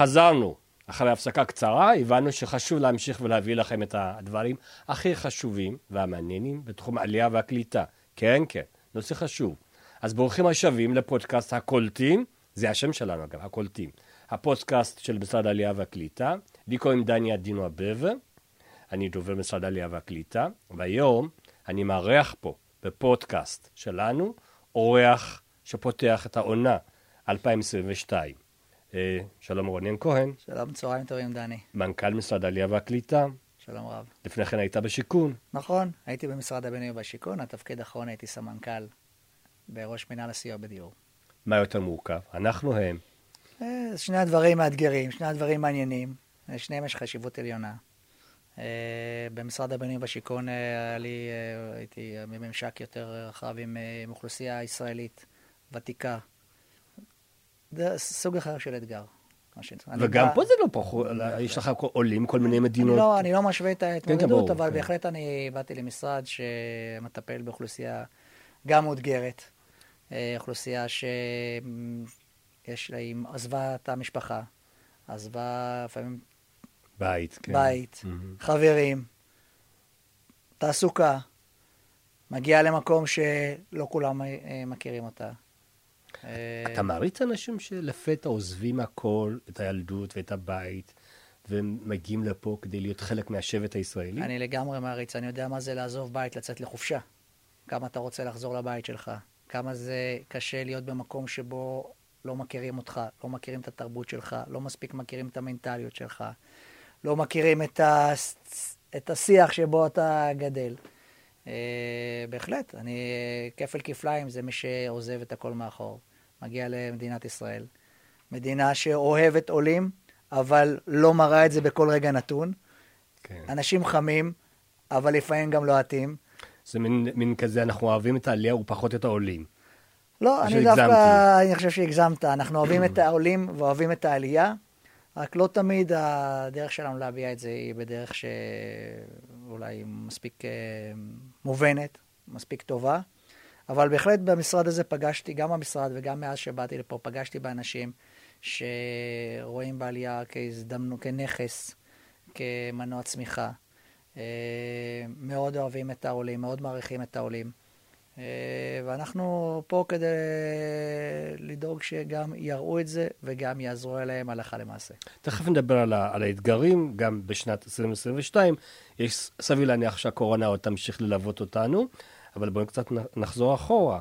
חזרנו. אחרי הפסקה קצרה, הבנו שחשוב להמשיך ולהביא לכם את הדברים הכי חשובים והמעניינים בתחום העלייה והקליטה. כן, כן, נושא חשוב. אז ברוכים השבים לפודקאסט הקולטים, זה השם שלנו אגב, הקולטים. הפודקאסט של משרד העלייה והקליטה. לי קוראים דניה דינו אבבה, אני דובר משרד העלייה והקליטה, והיום אני מארח פה, בפודקאסט שלנו, אורח שפותח את העונה 2022. אה, שלום רונן כהן. שלום, צהריים טובים, דני. מנכ"ל משרד העלייה והקליטה. שלום רב. לפני כן היית בשיכון. נכון, הייתי במשרד הבינוי והשיכון, התפקיד האחרון הייתי סמנכ"ל בראש מינהל הסיוע בדיור. מה יותר מורכב? אנחנו הם. אה, שני הדברים מאתגרים, שני הדברים מעניינים, לשניהם יש חשיבות עליונה. אה, במשרד הבינוי והשיכון היה לי, הייתי בממשק יותר רחב עם אוכלוסייה ישראלית ותיקה, זה סוג אחר של אתגר. וגם בא... פה זה לא פחות, יש לך עולים כל מיני מדינות. לא, אני לא משווה את ההתמודדות, כן, אבל כן. בהחלט אני באתי למשרד שמטפל באוכלוסייה גם מאותגרת, אה, אוכלוסייה שיש לה, היא עזבה את המשפחה, עזבה לפעמים... בית, כן. בית, mm-hmm. חברים, תעסוקה, מגיעה למקום שלא כולם אה, מכירים אותה. אתה מעריץ אנשים שלפתע עוזבים הכל, את הילדות ואת הבית, ומגיעים לפה כדי להיות חלק מהשבט הישראלי? אני לגמרי מעריץ, אני יודע מה זה לעזוב בית, לצאת לחופשה. כמה אתה רוצה לחזור לבית שלך, כמה זה קשה להיות במקום שבו לא מכירים אותך, לא מכירים את התרבות שלך, לא מספיק מכירים את המנטליות שלך, לא מכירים את, ה... את השיח שבו אתה גדל. Uh, בהחלט, אני, כפל כפליים זה מי שעוזב את הכל מאחור. מגיע למדינת ישראל. מדינה שאוהבת עולים, אבל לא מראה את זה בכל רגע נתון. כן. אנשים חמים, אבל לפעמים גם לוהטים. זה מין, מין כזה, אנחנו אוהבים את העלייה ופחות את העולים. לא, אני דווקא, אני חושב שהגזמת. אנחנו אוהבים את העולים ואוהבים את העלייה, רק לא תמיד הדרך שלנו להביע את זה היא בדרך שאולי מספיק אה, מובנת, מספיק טובה. אבל בהחלט במשרד הזה פגשתי, גם במשרד וגם מאז שבאתי לפה, פגשתי באנשים שרואים בעלייה כהזדמנות, כנכס, כמנוע צמיחה. אה, מאוד אוהבים את העולים, מאוד מעריכים את העולים. אה, ואנחנו פה כדי לדאוג שגם יראו את זה וגם יעזרו אליהם הלכה למעשה. תכף נדבר על, על האתגרים, גם בשנת 2022. יש סביר להניח שהקורונה עוד תמשיך ללוות אותנו. אבל בואו קצת נחזור אחורה.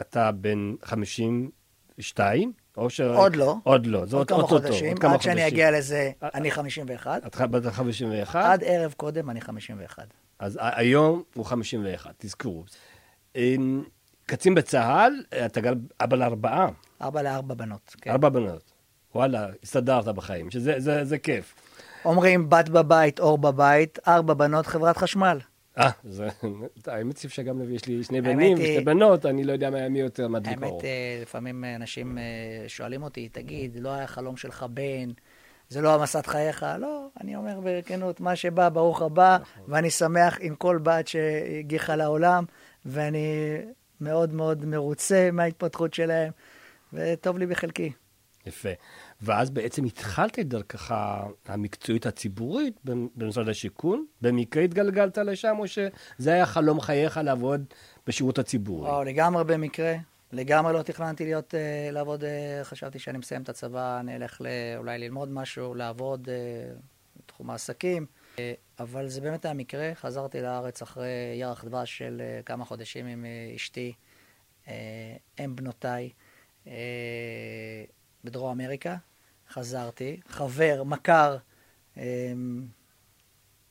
אתה בן 52? או ש... עוד לא. עוד לא, זה עוד כמה חודשים. עד חודשים. שאני אגיע לזה, אני 51. אתה בת 51? עד ערב קודם אני 51. אז היום הוא 51, תזכרו. אמ, קצין בצה"ל, אתה גם אבא לארבעה. אבא לארבע בנות, כן. ארבע בנות. וואלה, הסתדרת בחיים, שזה זה, זה כיף. אומרים בת בבית, אור בבית, ארבע בנות, חברת חשמל. אה, זה, האמת שאפשר גם להביא, יש לי שני בנים ושתי בנות, אני לא יודע מי יותר מדליק אור. האמת, אה, לפעמים אנשים אה, שואלים אותי, תגיד, לא היה חלום שלך בן, זה לא המסת חייך? לא, אני אומר בכנות, מה שבא, ברוך הבא, נכון. ואני שמח עם כל בת שהגיחה לעולם, ואני מאוד מאוד מרוצה מההתפתחות שלהם, וטוב לי בחלקי. יפה. ואז בעצם התחלת את דרכך המקצועית הציבורית במשרד השיכון? במקרה התגלגלת לשם, או שזה היה חלום חייך לעבוד בשירות הציבורי? או, לגמרי במקרה. לגמרי לא תכננתי להיות, uh, לעבוד, uh, חשבתי שאני מסיים את הצבא, אני אלך לא, אולי ללמוד משהו, לעבוד uh, בתחום העסקים. Uh, אבל זה באמת היה מקרה, חזרתי לארץ אחרי ירח דבש של uh, כמה חודשים עם uh, אשתי, uh, אם בנותיי. Uh, בדרום אמריקה, חזרתי, חבר, מכר, אמ,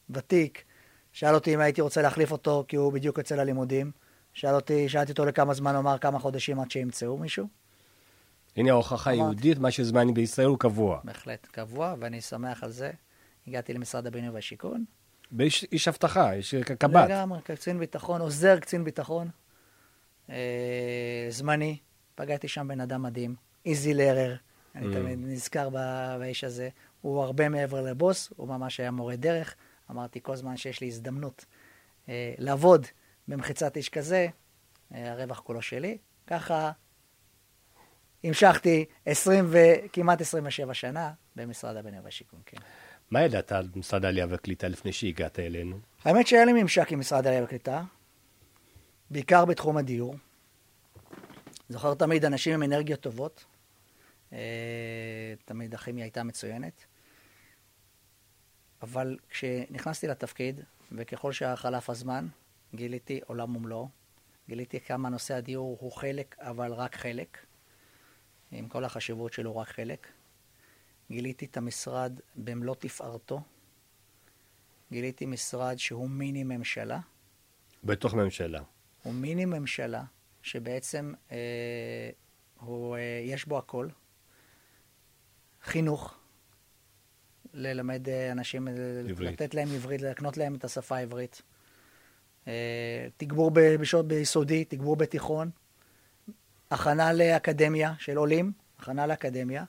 ותיק, שאל אותי אם הייתי רוצה להחליף אותו כי הוא בדיוק יוצא ללימודים. שאל אותי, שאלתי אותו לכמה זמן, הוא אמר כמה חודשים עד שימצאו מישהו. הנה ההוכחה היהודית, מה שזמני בישראל הוא קבוע. בהחלט, קבוע, ואני שמח על זה. הגעתי למשרד הבינוי והשיכון. באיש איש אבטחה, איש קב"ט. לגמרי, קצין ביטחון, עוזר קצין ביטחון, אה, זמני. פגעתי שם בן אדם מדהים, איזי לרר, אני mm. תמיד נזכר באיש הזה. הוא הרבה מעבר לבוס, הוא ממש היה מורה דרך. אמרתי, כל זמן שיש לי הזדמנות אה, לעבוד במחיצת איש כזה, אה, הרווח כולו שלי. ככה המשכתי 20 וכמעט 27 שנה במשרד הבינוי והשיכון, כן. מה ידעת על משרד העלייה והקליטה לפני שהגעת אלינו? האמת שהיה לי ממשק עם משרד העלייה והקליטה, בעיקר בתחום הדיור. זוכר תמיד אנשים עם אנרגיות טובות. אה, תמיד הכימיה הייתה מצוינת. אבל כשנכנסתי לתפקיד, וככל שחלף הזמן, גיליתי עולם ומלואו. גיליתי כמה נושא הדיור הוא חלק, אבל רק חלק. עם כל החשיבות שלו, רק חלק. גיליתי את המשרד במלוא תפארתו. גיליתי משרד שהוא מיני ממשלה. בתוך ממשלה. הוא מיני ממשלה, שבעצם אה, הוא, אה, יש בו הכל. חינוך, ללמד אה, אנשים, אה, עברית. לתת להם עברית, להקנות להם את השפה העברית. אה, תגבור בשעות ביסודי, תגבור בתיכון. הכנה לאקדמיה של עולים, הכנה לאקדמיה.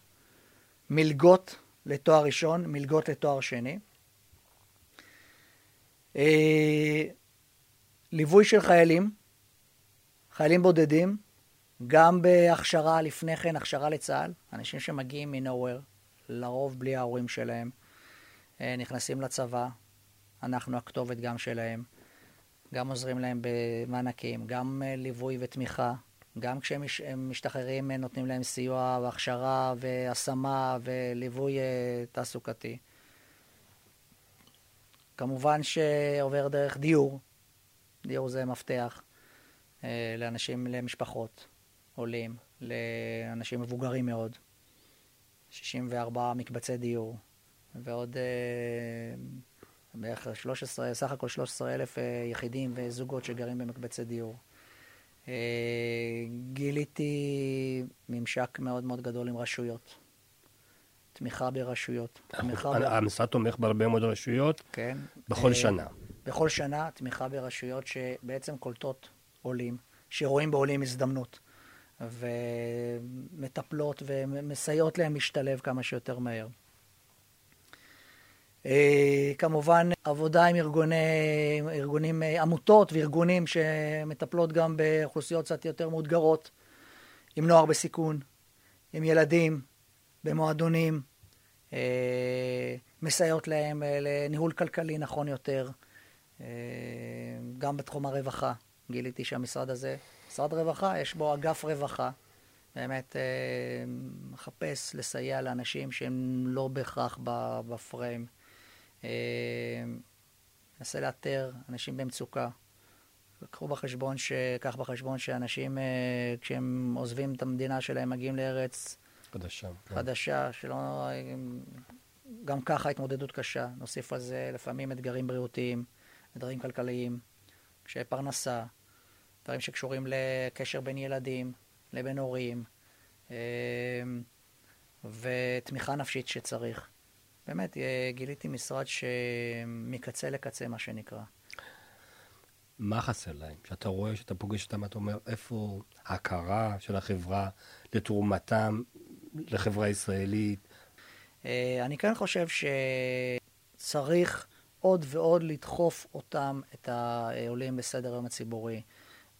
מלגות לתואר ראשון, מלגות לתואר שני. ליווי של חיילים, חיילים בודדים, גם בהכשרה לפני כן, הכשרה לצה"ל, אנשים שמגיעים מנוהוור, לרוב בלי ההורים שלהם, אה, נכנסים לצבא, אנחנו הכתובת גם שלהם, גם עוזרים להם במענקים, גם אה, ליווי ותמיכה, גם כשהם משתחררים אה, נותנים להם סיוע והכשרה והשמה וליווי תעסוקתי. כמובן שעובר דרך דיור, דיור זה מפתח לאנשים, למשפחות, עולים, לאנשים מבוגרים מאוד. 64 מקבצי דיור, ועוד אה, בערך 13, סך הכל 13 אלף אה, יחידים וזוגות שגרים במקבצי דיור. אה, גיליתי ממשק מאוד מאוד גדול עם רשויות. תמיכה ברשויות. המשרד תומך בהרבה מאוד רשויות? כן. בכל שנה. בכל שנה תמיכה ברשויות שבעצם קולטות עולים, שרואים בעולים הזדמנות. ומטפלות ומסייעות להם להשתלב כמה שיותר מהר. אה, כמובן, עבודה עם ארגוני, ארגונים, אה, עמותות וארגונים שמטפלות גם באוכלוסיות קצת יותר מאותגרות, עם נוער בסיכון, עם ילדים, במועדונים, אה, מסייעות להם לניהול כלכלי נכון יותר, גם בתחום הרווחה. גיליתי שהמשרד הזה משרד רווחה, יש בו אגף רווחה. באמת אה, מחפש לסייע לאנשים שהם לא בהכרח בפריים. אה, מנסה לאתר אנשים במצוקה. קחו בחשבון, ש... קח בחשבון שאנשים, אה, כשהם עוזבים את המדינה שלהם, מגיעים לארץ חדשה, כן. חדשה שלא... גם ככה התמודדות קשה. נוסיף על זה לפעמים אתגרים בריאותיים, אתגרים כלכליים, קשיי פרנסה. דברים שקשורים לקשר בין ילדים לבין הורים, אמ, ותמיכה נפשית שצריך. באמת, אה, גיליתי משרד שמקצה לקצה, מה שנקרא. מה חסר להם? כשאתה רואה, כשאתה פוגש אותם, אתה אומר, איפה ההכרה של החברה לתרומתם לחברה הישראלית? אה, אני כן חושב שצריך עוד ועוד לדחוף אותם, את העולים, לסדר היום הציבורי.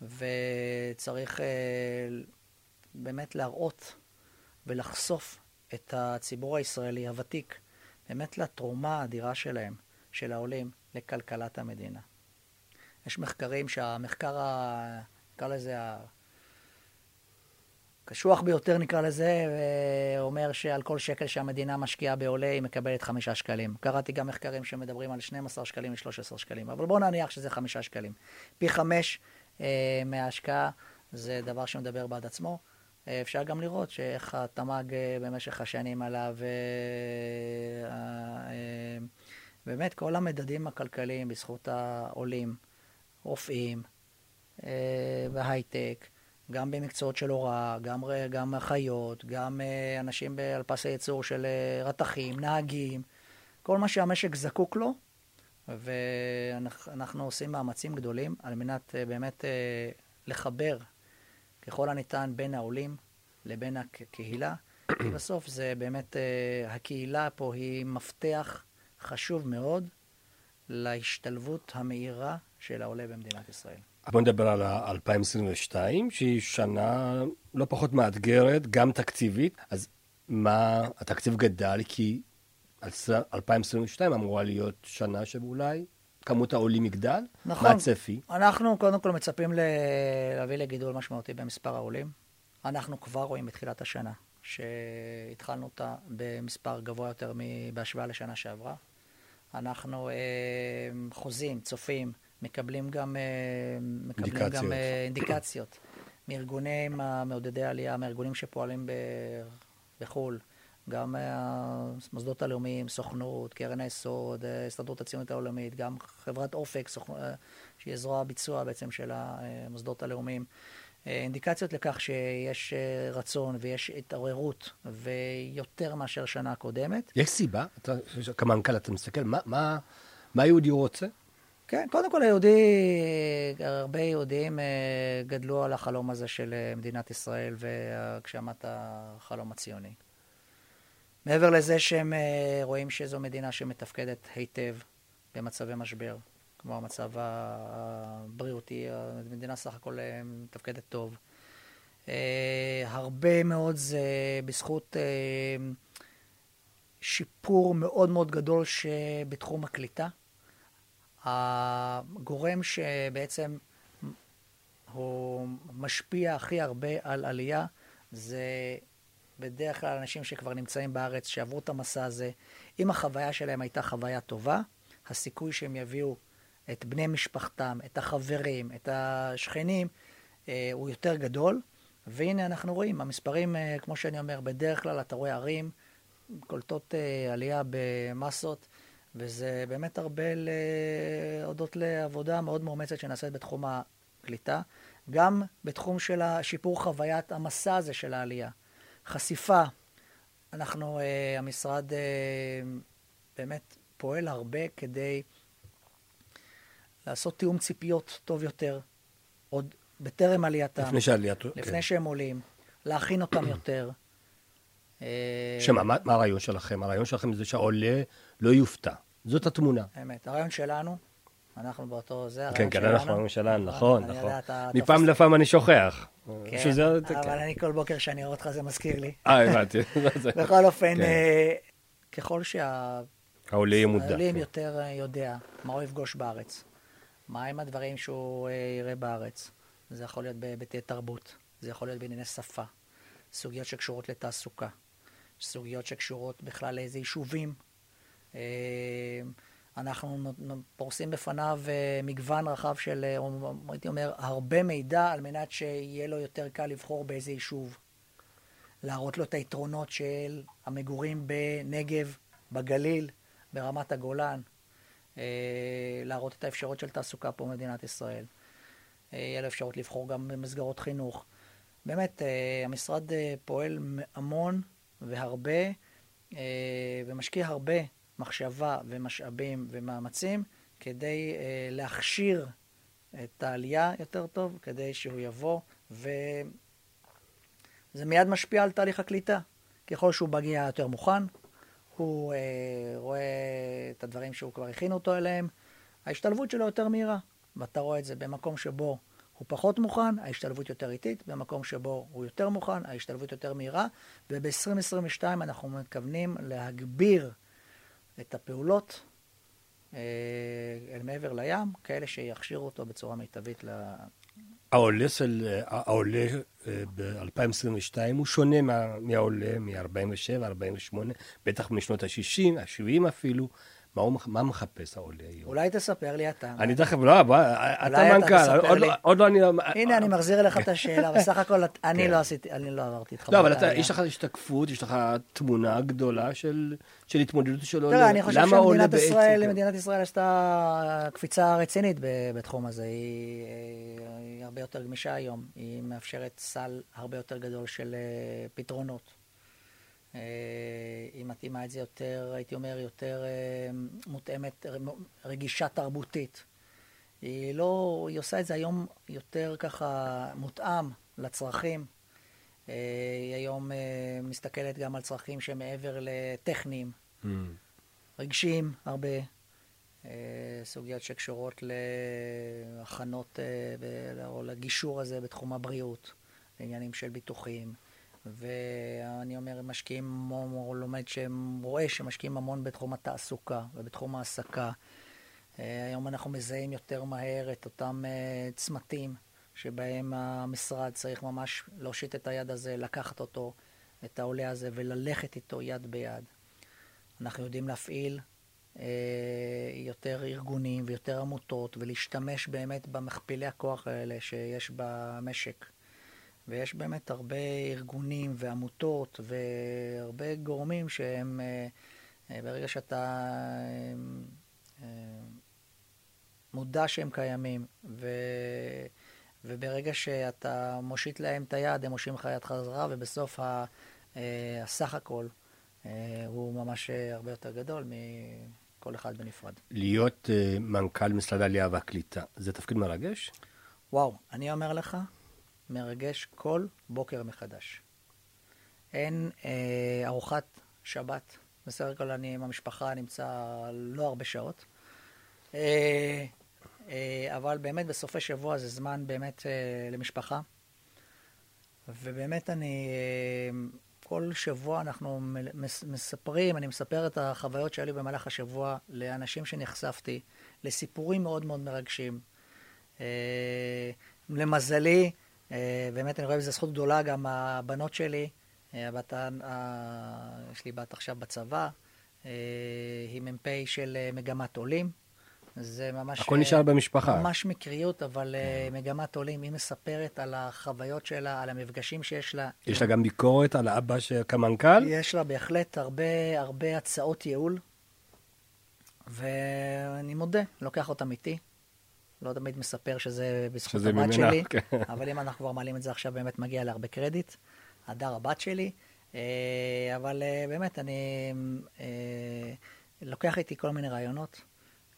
וצריך אה, באמת להראות ולחשוף את הציבור הישראלי הוותיק, באמת לתרומה האדירה שלהם, של העולים, לכלכלת המדינה. יש מחקרים שהמחקר, ה... נקרא לזה, הקשוח ביותר נקרא לזה, אומר שעל כל שקל שהמדינה משקיעה בעולה היא מקבלת חמישה שקלים. קראתי גם מחקרים שמדברים על 12 שקלים ו-13 שקלים, אבל בואו נניח שזה חמישה שקלים. פי חמש אה, מההשקעה, זה דבר שמדבר בעד עצמו. אה, אפשר גם לראות שאיך התמ"ג אה, במשך השנים עלה, ובאמת כל המדדים הכלכליים בזכות העולים, רופאים, בהייטק, גם במקצועות של הוראה, גם, גם אחיות, גם אנשים על פס הייצור של רתכים, נהגים, כל מה שהמשק זקוק לו, ואנחנו עושים מאמצים גדולים על מנת אה, באמת אה, לחבר ככל הניתן בין העולים לבין הקהילה, בסוף זה באמת, אה, הקהילה פה היא מפתח חשוב מאוד להשתלבות המהירה של העולה במדינת ישראל. בוא נדבר על 2022, שהיא שנה לא פחות מאתגרת, גם תקציבית. אז מה, התקציב גדל כי 2022 אמורה להיות שנה שאולי כמות העולים יגדל? נכון. מה הצפי? אנחנו קודם כל מצפים להביא לגידול משמעותי במספר העולים. אנחנו כבר רואים בתחילת השנה שהתחלנו אותה במספר גבוה יותר בהשוואה לשנה שעברה. אנחנו אה, חוזים, צופים, מקבלים גם, אה, מקבלים אינדיקציות. גם אה, אינדיקציות מארגונים מעודדי עלייה, מארגונים שפועלים ב, בחו"ל, גם המוסדות הלאומיים, סוכנות, קרן היסוד, הסתדרות הציונית העולמית, גם חברת אופק, סוכ... שהיא זרוע הביצוע בעצם של המוסדות הלאומיים. אינדיקציות לכך שיש רצון ויש התעוררות ויותר מאשר שנה קודמת. יש סיבה? אתה, כמנכ"ל אתה מסתכל, מה, מה, מה היהודי רוצה? כן, קודם כל היהודי, הרבה יהודים גדלו על החלום הזה של מדינת ישראל והגשמת החלום הציוני. מעבר לזה שהם רואים שזו מדינה שמתפקדת היטב במצבי משבר. כמו המצב הבריאותי, המדינה סך הכל אה, מתפקדת טוב. אה, הרבה מאוד זה בזכות אה, שיפור מאוד מאוד גדול שבתחום הקליטה. הגורם שבעצם הוא משפיע הכי הרבה על עלייה זה בדרך כלל אנשים שכבר נמצאים בארץ, שעברו את המסע הזה. אם החוויה שלהם הייתה חוויה טובה, הסיכוי שהם יביאו את בני משפחתם, את החברים, את השכנים, אה, הוא יותר גדול. והנה אנחנו רואים, המספרים, אה, כמו שאני אומר, בדרך כלל אתה רואה ערים קולטות אה, עלייה במסות, וזה באמת הרבה להודות לעבודה מאוד מאומצת שנעשית בתחום הקליטה, גם בתחום של שיפור חוויית המסע הזה של העלייה. חשיפה, אנחנו, המשרד באמת פועל הרבה כדי לעשות תיאום ציפיות טוב יותר, עוד בטרם עלייתם. לפני שעליית... לפני כן. שהם עולים, להכין אותם יותר. אה, שמה, מה, מה הרעיון שלכם? הרעיון שלכם זה שהעולה לא יופתע. זאת התמונה. אמת. הרעיון שלנו, אנחנו באותו זה, הרעיון כן, כן, אנחנו הרעיון שלנו, נכון, נכון. מפעם לפעם אני שוכח. כן, אבל כן. אני כל בוקר שאני רואה אותך זה מזכיר לי. אה, הבנתי. בכל אופן, כן. אה, ככל שהעולה יהיה מודע. העולים כן. יותר אה, יודע מה הוא יפגוש בארץ, מהם הדברים שהוא אה, יראה בארץ? זה יכול להיות בהיבטי תרבות, זה יכול להיות בענייני שפה, סוגיות שקשורות לתעסוקה, סוגיות שקשורות בכלל לאיזה יישובים. אה, אנחנו פורסים בפניו אה, מגוון רחב של, הייתי אומר, הרבה מידע על מנת שיהיה לו יותר קל לבחור באיזה יישוב. להראות לו את היתרונות של המגורים בנגב, בגליל, ברמת הגולן. אה, להראות את האפשרות של תעסוקה פה במדינת ישראל. אה, יהיה לו אפשרות לבחור גם במסגרות חינוך. באמת, אה, המשרד פועל המון והרבה, ומשקיע הרבה מחשבה ומשאבים ומאמצים כדי להכשיר את העלייה יותר טוב, כדי שהוא יבוא, וזה מיד משפיע על תהליך הקליטה. ככל שהוא מגיע יותר מוכן, הוא אה, רואה את הדברים שהוא כבר הכין אותו אליהם, ההשתלבות שלו יותר מהירה. ואתה רואה את זה במקום שבו הוא פחות מוכן, ההשתלבות יותר איטית, במקום שבו הוא יותר מוכן, ההשתלבות יותר מהירה, וב-2022 אנחנו מתכוונים להגביר את הפעולות אה, אל מעבר לים, כאלה שיכשירו אותו בצורה מיטבית העולה של, העולה אה, ב-2022 הוא שונה מה, מהעולה מ-47, 48, בטח משנות ה-60, ה-70 אפילו. מה, הוא, מה מחפש העולה היום? אולי תספר לי אתה. אני תכף, לא, בוא, אתה מנכ"ל, עוד, לא, עוד לא אני... הנה, אני מחזיר אליך את השאלה, בסך הכל אני כן. לא עשיתי, אני לא עברתי איתך. לא, אבל אתה, יש לך השתקפות, יש לך תמונה גדולה של, של התמודדות של עולה. תראה, אני חושב שמדינת ישראל, מדינת ישראל עשתה קפיצה רצינית בתחום הזה. היא, היא הרבה יותר גמישה היום, היא מאפשרת סל הרבה יותר גדול של אה, פתרונות. אה, היא מתאימה את זה יותר, הייתי אומר, יותר אה, מותאמת, רגישה תרבותית. היא לא, היא עושה את זה היום יותר ככה מותאם לצרכים. אה, היא היום מסתכלת גם על צרכים שמעבר לטכניים, mm. רגשיים הרבה, סוגיות שקשורות להכנות או לגישור הזה בתחום הבריאות, לעניינים של ביטוחים. ואני אומר, משקיעים, או לומד רואה שמשקיעים המון בתחום התעסוקה ובתחום ההעסקה. היום אנחנו מזהים יותר מהר את אותם צמתים שבהם המשרד צריך ממש להושיט את היד הזה, לקחת אותו, את העולה הזה, וללכת איתו יד ביד. אנחנו יודעים להפעיל אה, יותר ארגונים ויותר עמותות, ולהשתמש באמת במכפילי הכוח האלה שיש במשק. ויש באמת הרבה ארגונים ועמותות והרבה גורמים שהם, אה, אה, ברגע שאתה אה, מודע שהם קיימים, ו... וברגע שאתה מושיט להם את היד, הם מושיטים לך יד חזרה, ובסוף ה, הסך הכל הוא ממש הרבה יותר גדול מכל אחד בנפרד. להיות מנכ"ל משרד העלייה והקליטה, זה תפקיד מרגש? וואו, אני אומר לך, מרגש כל בוקר מחדש. אין אה, ארוחת שבת, בסדר כל אני עם המשפחה נמצא לא הרבה שעות. אה, אה, אבל באמת בסופי שבוע זה זמן באמת אה, למשפחה. ובאמת אני, אה, כל שבוע אנחנו מספרים, אני מספר את החוויות שהיו לי במהלך השבוע לאנשים שנחשפתי, לסיפורים מאוד מאוד מרגשים. למזלי, באמת אני רואה בזה זכות גדולה, גם הבנות שלי, הבת, יש לי בת עכשיו בצבא, היא מ"פ של מגמת עולים. זה ממש... הכל נשאר במשפחה. ממש מקריות, אבל uh, מגמת עולים. היא מספרת על החוויות שלה, על המפגשים שיש לה. יש לה גם ביקורת על האבא כמנכ"ל? יש לה בהחלט הרבה, הרבה הצעות ייעול, ואני מודה, לוקח אותם איתי. לא תמיד מספר שזה בזכות הבת שלי, כן. אבל אם אנחנו כבר מעלים את זה עכשיו, באמת מגיע לה הרבה קרדיט. הדר הבת שלי. אה, אבל אה, באמת, אני לוקח איתי כל מיני רעיונות.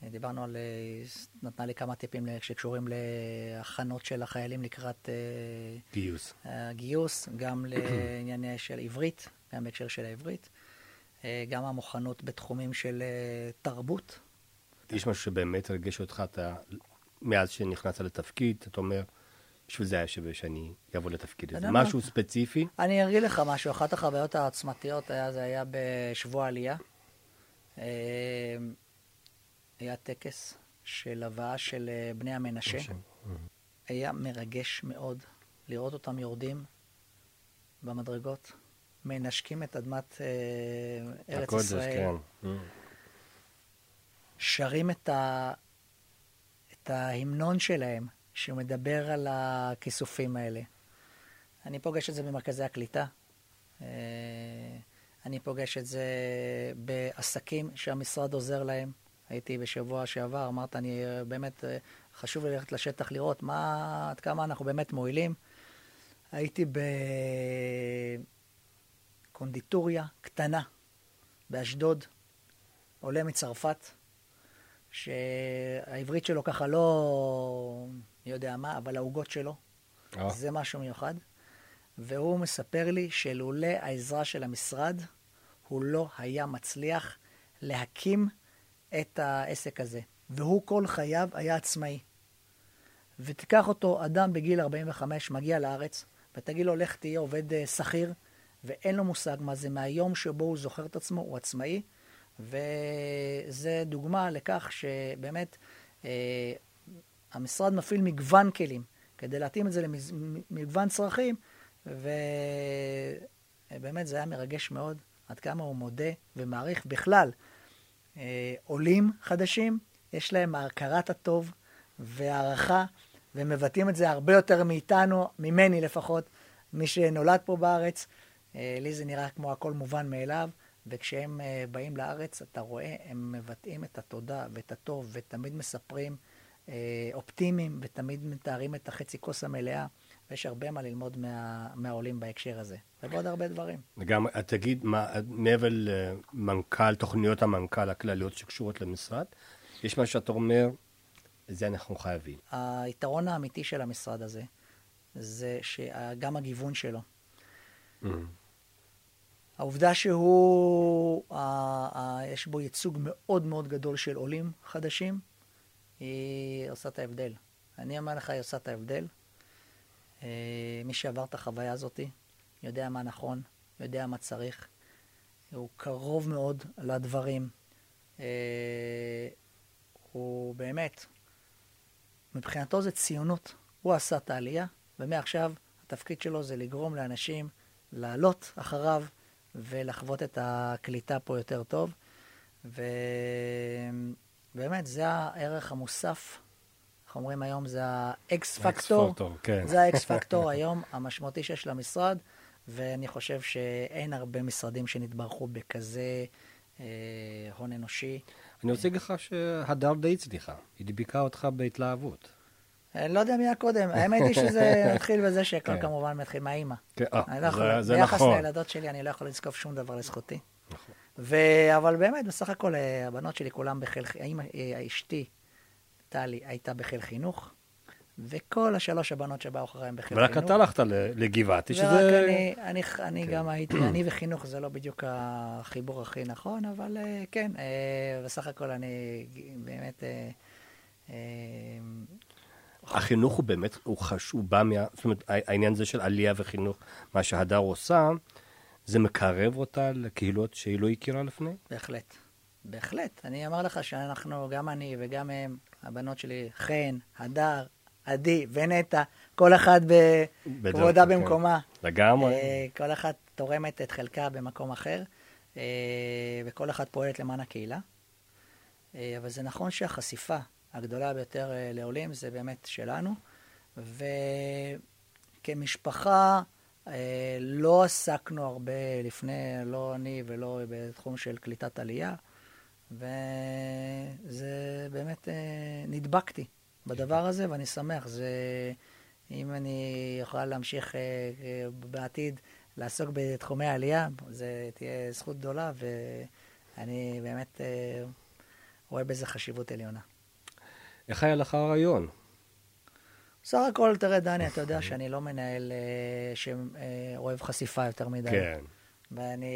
דיברנו על, אה, נתנה לי כמה טיפים שקשורים להכנות של החיילים לקראת אה, גיוס. גיוס, גם לענייני של עברית, גם בהקשר של העברית, אה, גם המוכנות בתחומים של תרבות. יש משהו שבאמת הרגש אותך, אתה, מאז שנכנסת לתפקיד, אתה אומר, בשביל זה היה שווה שאני אבוא לתפקיד הזה. משהו ספציפי? אני אגיד לך משהו, אחת החוויות העצמתיות היה, זה היה בשבוע עלייה. היה טקס של הבאה של אה, בני המנשה. היה מרגש מאוד לראות אותם יורדים במדרגות, מנשקים את אדמת אה, ארץ ישראל. כן. שרים את, ה... את ההמנון שלהם, שמדבר על הכיסופים האלה. אני פוגש את זה במרכזי הקליטה. אה, אני פוגש את זה בעסקים שהמשרד עוזר להם. הייתי בשבוע שעבר, אמרת, אני באמת, חשוב לי ללכת לשטח לראות מה, עד כמה אנחנו באמת מועילים. הייתי בקונדיטוריה קטנה באשדוד, עולה מצרפת, שהעברית שלו ככה לא מי יודע מה, אבל העוגות שלו, oh. זה משהו מיוחד. והוא מספר לי שלולא העזרה של המשרד, הוא לא היה מצליח להקים את העסק הזה. והוא כל חייו היה עצמאי. ותיקח אותו אדם בגיל 45, מגיע לארץ, ותגיד לו, לך תהיה עובד אה, שכיר, ואין לו מושג מה זה. מהיום שבו הוא זוכר את עצמו, הוא עצמאי, וזה דוגמה לכך שבאמת אה, המשרד מפעיל מגוון כלים כדי להתאים את זה למגוון צרכים, ובאמת זה היה מרגש מאוד, עד כמה הוא מודה ומעריך בכלל אה, עולים חדשים, יש להם הכרת הטוב והערכה, והם מבטאים את זה הרבה יותר מאיתנו, ממני לפחות, מי שנולד פה בארץ. אה, לי זה נראה כמו הכל מובן מאליו, וכשהם אה, באים לארץ, אתה רואה, הם מבטאים את התודה ואת הטוב, ותמיד מספרים אופטימיים, ותמיד מתארים את החצי כוס המלאה. ויש הרבה מה ללמוד מה, מהעולים בהקשר הזה, ובעוד הרבה דברים. וגם, תגיד, מה, מעבר למנכ"ל, תוכניות המנכ"ל הכלליות שקשורות למשרד, יש מה שאתה אומר, זה אנחנו חייבים. היתרון האמיתי של המשרד הזה, זה שגם הגיוון שלו. Mm-hmm. העובדה שהוא, יש בו ייצוג מאוד מאוד גדול של עולים חדשים, היא עושה את ההבדל. אני אומר לך, היא עושה את ההבדל. אה, מי שעבר את החוויה הזאת, יודע מה נכון, יודע מה צריך. הוא קרוב מאוד לדברים. אה, הוא באמת, מבחינתו זה ציונות. הוא עשה את העלייה, ומעכשיו התפקיד שלו זה לגרום לאנשים לעלות אחריו ולחוות את הקליטה פה יותר טוב. ובאמת, זה הערך המוסף. איך אומרים היום, זה ה X factor. כן. זה ה X factor היום המשמעותי שיש למשרד, ואני חושב שאין הרבה משרדים שנתברכו בכזה אה, הון אנושי. אני רוצה להגיד לך שהדר די הצליחה, היא הדביקה אותך בהתלהבות. אני לא יודע מי הקודם, האמת היא שזה מתחיל בזה שהכל כן. כמובן מתחיל מהאימא. כן, לא זה נכון. ביחס לילדות שלי, אני לא יכול לזקוף שום דבר לזכותי. נכון. אבל באמת, בסך הכל, אה, הבנות שלי כולן בחיל, האמא, אה, אשתי, טלי, הייתה בחיל חינוך, וכל השלוש הבנות שבאו אחריהן בחיל חינוך. ורק אתה הלכת לגבעתי, שזה... ורק אני, אני, אני כן. גם הייתי, אני וחינוך זה לא בדיוק החיבור הכי נכון, אבל אה, כן, בסך הכל אני באמת... החינוך הוא באמת, הוא חשוב, הוא בא מה... זאת אומרת, העניין הזה של עלייה וחינוך, מה שהדר עושה, זה מקרב אותה לקהילות שהיא לא הכירה לפני? בהחלט. בהחלט. אני אומר לך שאנחנו, גם אני וגם הם, הבנות שלי, חן, הדר, עדי ונטע, כל אחת בכבודה כן. במקומה. לגמרי. אה, כל אחת תורמת את חלקה במקום אחר, אה, וכל אחת פועלת למען הקהילה. אה, אבל זה נכון שהחשיפה הגדולה ביותר לעולים זה באמת שלנו, וכמשפחה, אה, לא עסקנו הרבה לפני, לא אני ולא בתחום של קליטת עלייה, וזה באמת, אה, נדבקתי בדבר הזה, ואני שמח. זה, אם אני אוכל להמשיך אה, בעתיד לעסוק בתחומי העלייה, זו תהיה זכות גדולה, ואני באמת רואה בזה חשיבות עליונה. איך היה לך הרעיון? בסך הכל, תראה, דני, אתה יודע שאני לא מנהל אה, שאוהב חשיפה יותר מדי. כן. ואני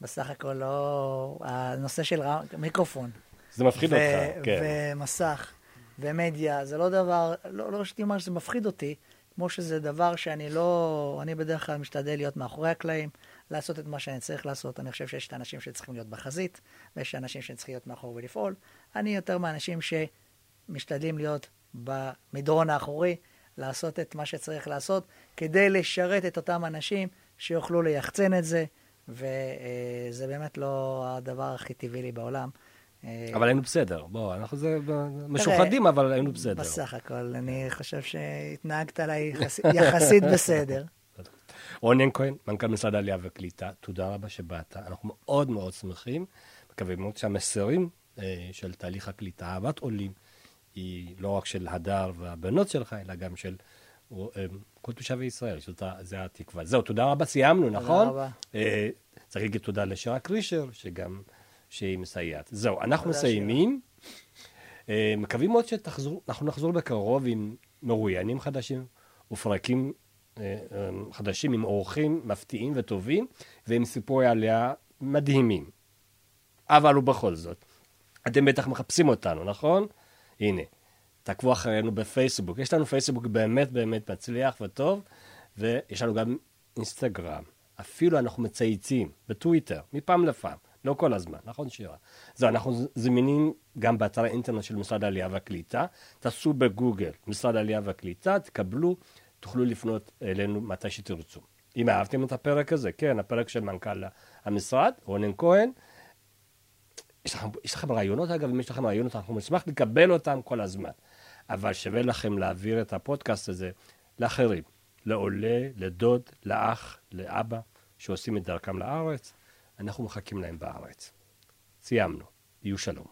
בסך הכל לא... הנושא של רם... מיקרופון. זה מפחיד אותך, כן. ומסך, ומדיה, זה לא דבר, לא, לא שתאמר שזה מפחיד אותי, כמו שזה דבר שאני לא... אני בדרך כלל משתדל להיות מאחורי הקלעים, לעשות את מה שאני צריך לעשות. אני חושב שיש את האנשים שצריכים להיות בחזית, ויש אנשים שצריכים להיות מאחור ולפעול. אני יותר מהאנשים שמשתדלים להיות במדרון האחורי, לעשות את מה שצריך לעשות, כדי לשרת את אותם אנשים שיוכלו ליחצן את זה, וזה באמת לא הדבר הכי טבעי לי בעולם. אבל היינו בסדר, בוא, אנחנו זה משוחדים, אבל היינו בסדר. בסך הכל, אני חושב שהתנהגת עליי יחסית בסדר. רונן כהן, מנכ"ל משרד העלייה והקליטה, תודה רבה שבאת. אנחנו מאוד מאוד שמחים, מקווים מאוד שהמסרים של תהליך הקליטה, אהבת עולים, היא לא רק של הדר והבנות שלך, אלא גם של אמ, כל תושבי ישראל, שזה התקווה. זהו, תודה רבה, סיימנו, נכון? תודה רבה. אה, צריך להגיד תודה לשירה קרישר, שגם, שהיא מסייעת. זהו, אנחנו מסיימים. אה, מקווים מאוד שתחזרו, אנחנו נחזור בקרוב עם מרואיינים חדשים ופרקים אה, חדשים עם אורחים מפתיעים וטובים ועם סיפורי עלייה מדהימים. אבל ובכל זאת, אתם בטח מחפשים אותנו, נכון? הנה, תעקבו אחרינו בפייסבוק. יש לנו פייסבוק באמת באמת מצליח וטוב, ויש לנו גם אינסטגרם. אפילו אנחנו מצייצים בטוויטר, מפעם לפעם, לא כל הזמן, נכון שירה? זהו, אנחנו זמינים גם באתר האינטרנט של משרד העלייה והקליטה. תעשו בגוגל משרד העלייה והקליטה, תקבלו, תוכלו לפנות אלינו מתי שתרצו. אם אהבתם את הפרק הזה, כן, הפרק של מנכ"ל המשרד, רונן כהן, יש לכם, יש לכם רעיונות, אגב, אם יש לכם רעיונות, אנחנו נשמח לקבל אותם כל הזמן. אבל שווה לכם להעביר את הפודקאסט הזה לאחרים, לעולה, לדוד, לאח, לאבא, שעושים את דרכם לארץ. אנחנו מחכים להם בארץ. סיימנו. יהיו שלום.